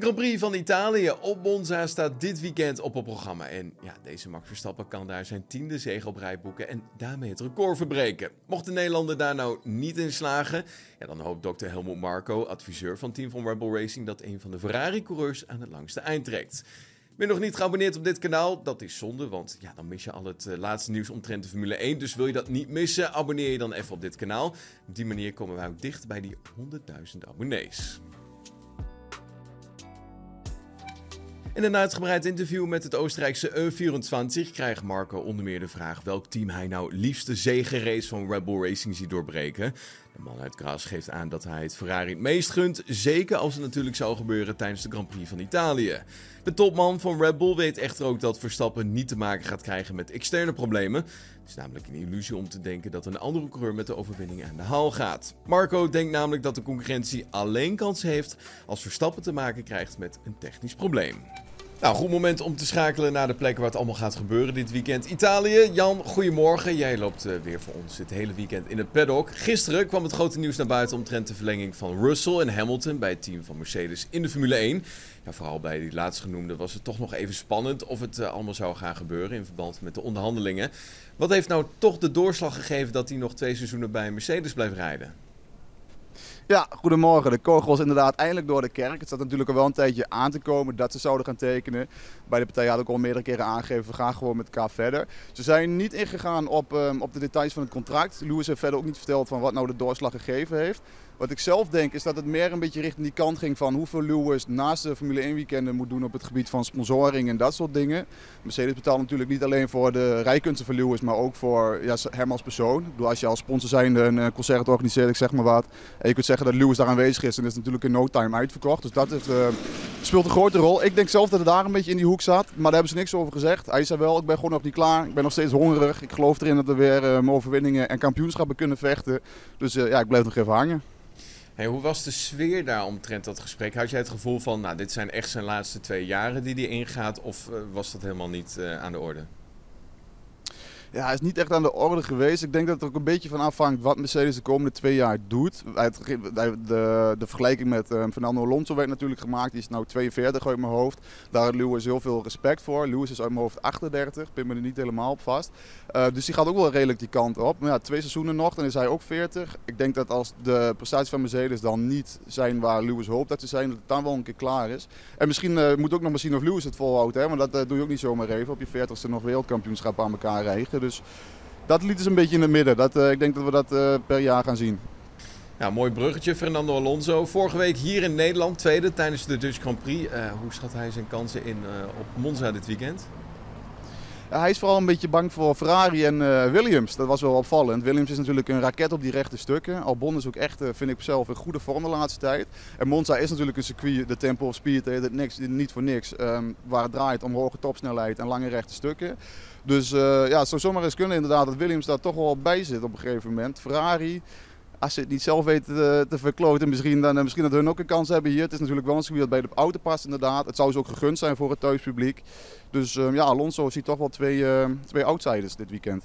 Grand Prix van Italië op Monza staat dit weekend op het programma. En ja, deze Max Verstappen kan daar zijn tiende zege op rij boeken en daarmee het record verbreken. Mocht de Nederlander daar nou niet in slagen, ja, dan hoopt Dr. Helmut Marco, adviseur van team van Rebel Racing, dat een van de Ferrari-coureurs aan het langste eind trekt. Ben je nog niet geabonneerd op dit kanaal? Dat is zonde, want ja, dan mis je al het eh, laatste nieuws omtrent de Formule 1. Dus wil je dat niet missen, abonneer je dan even op dit kanaal. Op die manier komen wij ook dicht bij die 100.000 abonnees. In een uitgebreid interview met het Oostenrijkse E24 krijgt Marco onder meer de vraag welk team hij nou liefst de zegenrace van Red Bull Racing ziet doorbreken. De man uit Gras geeft aan dat hij het Ferrari het meest gunt, zeker als het natuurlijk zou gebeuren tijdens de Grand Prix van Italië. De topman van Red Bull weet echter ook dat Verstappen niet te maken gaat krijgen met externe problemen. Het is namelijk een illusie om te denken dat een andere coureur met de overwinning aan de haal gaat. Marco denkt namelijk dat de concurrentie alleen kans heeft als Verstappen te maken krijgt met een technisch probleem. Nou, goed moment om te schakelen naar de plek waar het allemaal gaat gebeuren dit weekend. Italië. Jan, goedemorgen. Jij loopt uh, weer voor ons dit hele weekend in het paddock. Gisteren kwam het grote nieuws naar buiten omtrent de verlenging van Russell en Hamilton bij het team van Mercedes in de Formule 1. Ja, vooral bij die laatstgenoemde was het toch nog even spannend of het uh, allemaal zou gaan gebeuren in verband met de onderhandelingen. Wat heeft nou toch de doorslag gegeven dat hij nog twee seizoenen bij Mercedes blijft rijden? Ja, goedemorgen. De kogel is inderdaad eindelijk door de kerk. Het staat natuurlijk al wel een tijdje aan te komen dat ze zouden gaan tekenen. Bij de partij had ook al meerdere keren aangegeven, we gaan gewoon met elkaar verder. Ze zijn niet ingegaan op, um, op de details van het contract. Lewis heeft verder ook niet verteld van wat nou de doorslag gegeven heeft. Wat ik zelf denk is dat het meer een beetje richting die kant ging van hoeveel Lewis naast de Formule 1 weekenden moet doen op het gebied van sponsoring en dat soort dingen. Mercedes betaalt natuurlijk niet alleen voor de rijkunsten van Lewis, maar ook voor ja, hem als persoon. Ik bedoel, als je als sponsor zijnde een concert organiseert, ik zeg maar wat, en je kunt zeggen dat Lewis daar aanwezig is, dan is het natuurlijk in no time uitverkocht. Dus dat is, uh, speelt een grote rol. Ik denk zelf dat het daar een beetje in die hoek zat, maar daar hebben ze niks over gezegd. Hij zei wel, ik ben gewoon nog niet klaar, ik ben nog steeds hongerig. Ik geloof erin dat we weer uh, mijn overwinningen en kampioenschappen kunnen vechten. Dus ja, ik blijf nog even hangen. Hoe was de sfeer daar omtrent dat gesprek? Had jij het gevoel van, nou, dit zijn echt zijn laatste twee jaren die hij ingaat? Of uh, was dat helemaal niet uh, aan de orde? Ja, is niet echt aan de orde geweest. Ik denk dat het ook een beetje van afhangt wat Mercedes de komende twee jaar doet. De, de, vergelijking met um, Fernando Alonso werd natuurlijk gemaakt. Die is nu 42 uit mijn hoofd. Daar had Lewis heel veel respect voor. Lewis is uit mijn hoofd 38. Pin me er niet helemaal op vast. Uh, dus die gaat ook wel redelijk die kant op. Maar ja, twee seizoenen nog, dan is hij ook 40. Ik denk dat als de prestaties van Mercedes dan niet zijn waar Lewis hoopt dat ze zijn, dat het dan wel een keer klaar is. En misschien uh, moet ook nog maar zien of Lewis het volhoudt. Hè? Want dat doe je ook niet zomaar even. Op je 40ste nog wereldkampioenschap aan elkaar Dus dat liet is een beetje in het midden. Dat, uh, ik denk dat we dat uh, per jaar gaan zien. Ja, mooi bruggetje, Fernando Alonso. Vorige week hier in Nederland, tweede tijdens de Dutch Grand Prix. Uh, hoe schat hij zijn kansen in op Monza dit weekend? Hij is vooral een beetje bang voor Ferrari en uh, Williams. Dat was wel opvallend. Williams is natuurlijk een raket op die rechte stukken. Albon is ook echt, uh, vind ik zelf, een goede vorm de laatste tijd. En Monza is natuurlijk een circuit, de tempo of speed, het niks, niet voor niks. Um, waar het draait om hoge topsnelheid en lange rechte stukken. Dus ja, het zou zomaar eens kunnen inderdaad dat Williams daar toch wel bij zit op een gegeven moment. Ferrari, als ze het niet zelf weten te, te verkloten, misschien, dan, misschien dat hun ook een kans hebben hier. Het is natuurlijk wel een dat bij de auto past inderdaad. Het zou ze ook gegund zijn voor het thuispubliek. Dus uh, ja, Alonso ziet toch wel twee, uh, twee outsiders dit weekend.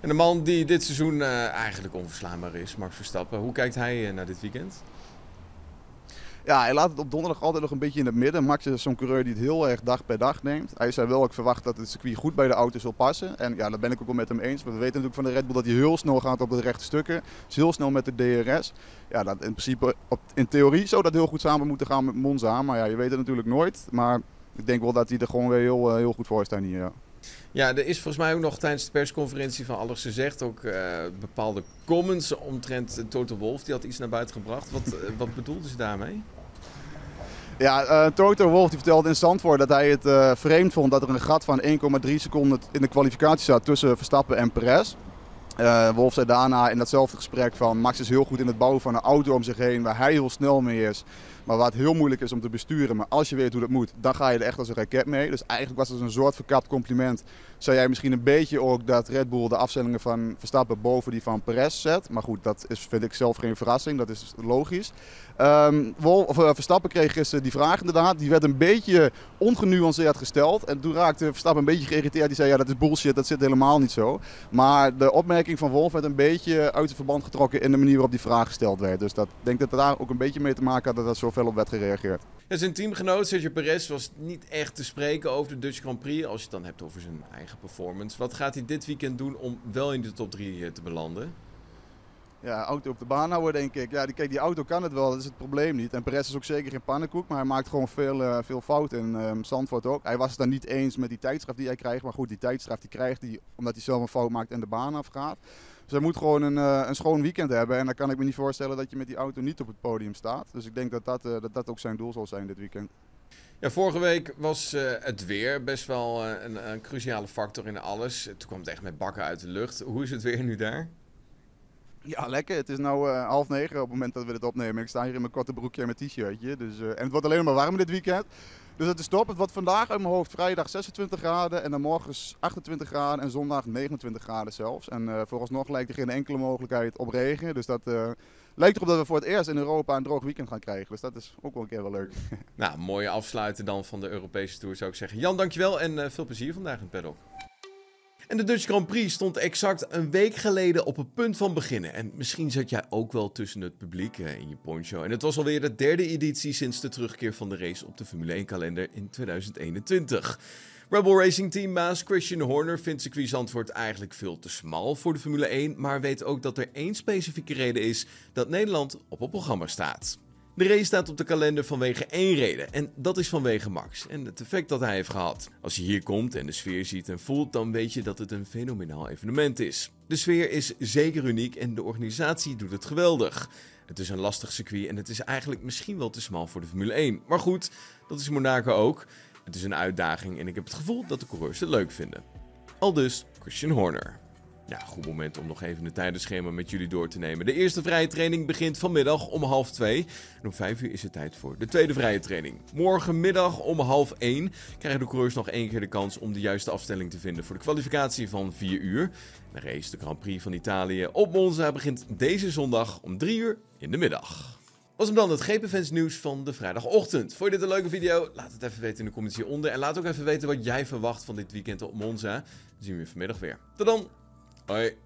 En de man die dit seizoen uh, eigenlijk onverslaanbaar is, Max Verstappen. Hoe kijkt hij naar dit weekend? Ja, hij laat het op donderdag altijd nog een beetje in het midden. Max is zo'n coureur die het heel erg dag per dag neemt. Hij zei wel, ik verwacht dat het circuit goed bij de auto zal passen. En ja, dat ben ik ook wel met hem eens. Maar we weten natuurlijk van de Red Bull dat hij heel snel gaat op de rechte stukken. Dus heel snel met de DRS. Ja, dat in principe, op, in theorie zou dat heel goed samen moeten gaan met Monza. Maar ja, je weet het natuurlijk nooit. Maar ik denk wel dat hij er gewoon weer heel, heel goed voor staat hier. Ja. Ja, er is volgens mij ook nog tijdens de persconferentie van alles gezegd. Ook uh, bepaalde comments omtrent Toto Wolf. Die had iets naar buiten gebracht. Wat, uh, wat bedoelde ze daarmee? Ja, uh, Toto Wolf die vertelde in Zandvoort dat hij het uh, vreemd vond dat er een gat van 1,3 seconden in de kwalificatie zat tussen Verstappen en Perez. Uh, Wolf zei daarna in datzelfde gesprek van Max is heel goed in het bouwen van een auto om zich heen waar hij heel snel mee is. Maar het heel moeilijk is om te besturen. Maar als je weet hoe dat moet, dan ga je er echt als een raket mee. Dus eigenlijk was het een soort verkapt compliment. Zei jij misschien een beetje ook dat Red Bull de afzendingen van Verstappen boven die van Perez zet. Maar goed, dat is, vind ik zelf geen verrassing. Dat is logisch. Um, Verstappen kreeg gisteren die vraag inderdaad. Die werd een beetje ongenuanceerd gesteld. En toen raakte Verstappen een beetje geïrriteerd. Die zei ja dat is bullshit, dat zit helemaal niet zo. Maar de opmerking van Wolf werd een beetje uit het verband getrokken in de manier waarop die vraag gesteld werd. Dus dat, ik denk dat daar ook een beetje mee te maken had dat dat zo fel op werd gereageerd. Ja, zijn teamgenoot Sergio Perez was niet echt te spreken over de Dutch Grand Prix. Als je het dan hebt over zijn eigen performance. Wat gaat hij dit weekend doen om wel in de top 3 te belanden? Ja, auto op de baan houden denk ik. Ja, die, kijk, die auto kan het wel, dat is het probleem niet. En Perez is ook zeker geen pannenkoek, maar hij maakt gewoon veel, uh, veel fouten. En um, Zandvoort ook. Hij was het dan niet eens met die tijdstraf die hij krijgt. Maar goed, die tijdstraf die krijgt hij omdat hij zelf een fout maakt en de baan afgaat. Dus hij moet gewoon een, uh, een schoon weekend hebben. En dan kan ik me niet voorstellen dat je met die auto niet op het podium staat. Dus ik denk dat dat, uh, dat, ook zijn doel zal zijn dit weekend. Ja, vorige week was het weer best wel een, een, cruciale factor in alles. Toen kwam het echt met bakken uit de lucht. Hoe is het weer nu daar? Ja, lekker. Het is nu uh, half negen op het moment dat we dit opnemen. Ik sta hier in mijn korte broekje en mijn t-shirtje. Dus, en het wordt alleen maar warm dit weekend. Dus het is top. Het wordt vandaag uit mijn hoofd vrijdag 26 graden. En dan morgen 28 graden en zondag 29 graden zelfs. En vooralsnog lijkt er geen enkele mogelijkheid op regen. Dus dat lijkt erop dat we voor het eerst in Europa een droog weekend gaan krijgen. Dus dat is ook wel een keer wel leuk. Nou, mooie afsluiten dan van de Europese Tour zou ik zeggen. Jan, dankjewel en uh, veel plezier vandaag in het paddock. En de Dutch Grand Prix stond exact een week geleden op het punt van beginnen. En misschien zat jij ook wel tussen het publiek in je poncho. En het was alweer de derde editie sinds de terugkeer van de race op de Formule 1 kalender in 2021. Rebel Racing Team Maas Christian Horner vindt circuit Zandvoort eigenlijk veel te smal voor de Formule 1, maar weet ook dat er één specifieke reden is dat Nederland op het programma staat. De race staat op de kalender vanwege één reden en dat is vanwege Max en het effect dat hij heeft gehad. Als je hier komt en de sfeer ziet en voelt, dan weet je dat het een fenomenaal evenement is. De sfeer is zeker uniek en de organisatie doet het geweldig. Het is een lastig circuit en het is eigenlijk misschien wel te smal voor de Formule 1. Maar goed, dat is Monaco ook. Het is een uitdaging en ik heb het gevoel dat de coureurs het leuk vinden. Al dus Christian Horner. Ja, goed moment om nog even het tijdenschema met jullie door te nemen. De eerste vrije training begint vanmiddag om half twee. En om vijf uur is het tijd voor de tweede vrije training. Morgenmiddag om half één krijgen de coureurs nog één keer de kans om de juiste afstelling te vinden voor de kwalificatie van 4 uur. De race, de Grand Prix van Italië op Monza, begint deze zondag om 3 uur in de middag. Was hem dan het GP-fans nieuws van de vrijdagochtend. Vond je dit een leuke video? Laat het even weten in de comments hieronder. En laat ook even weten wat jij verwacht van dit weekend op Monza. Dan zien we je vanmiddag weer. Tot dan. はい。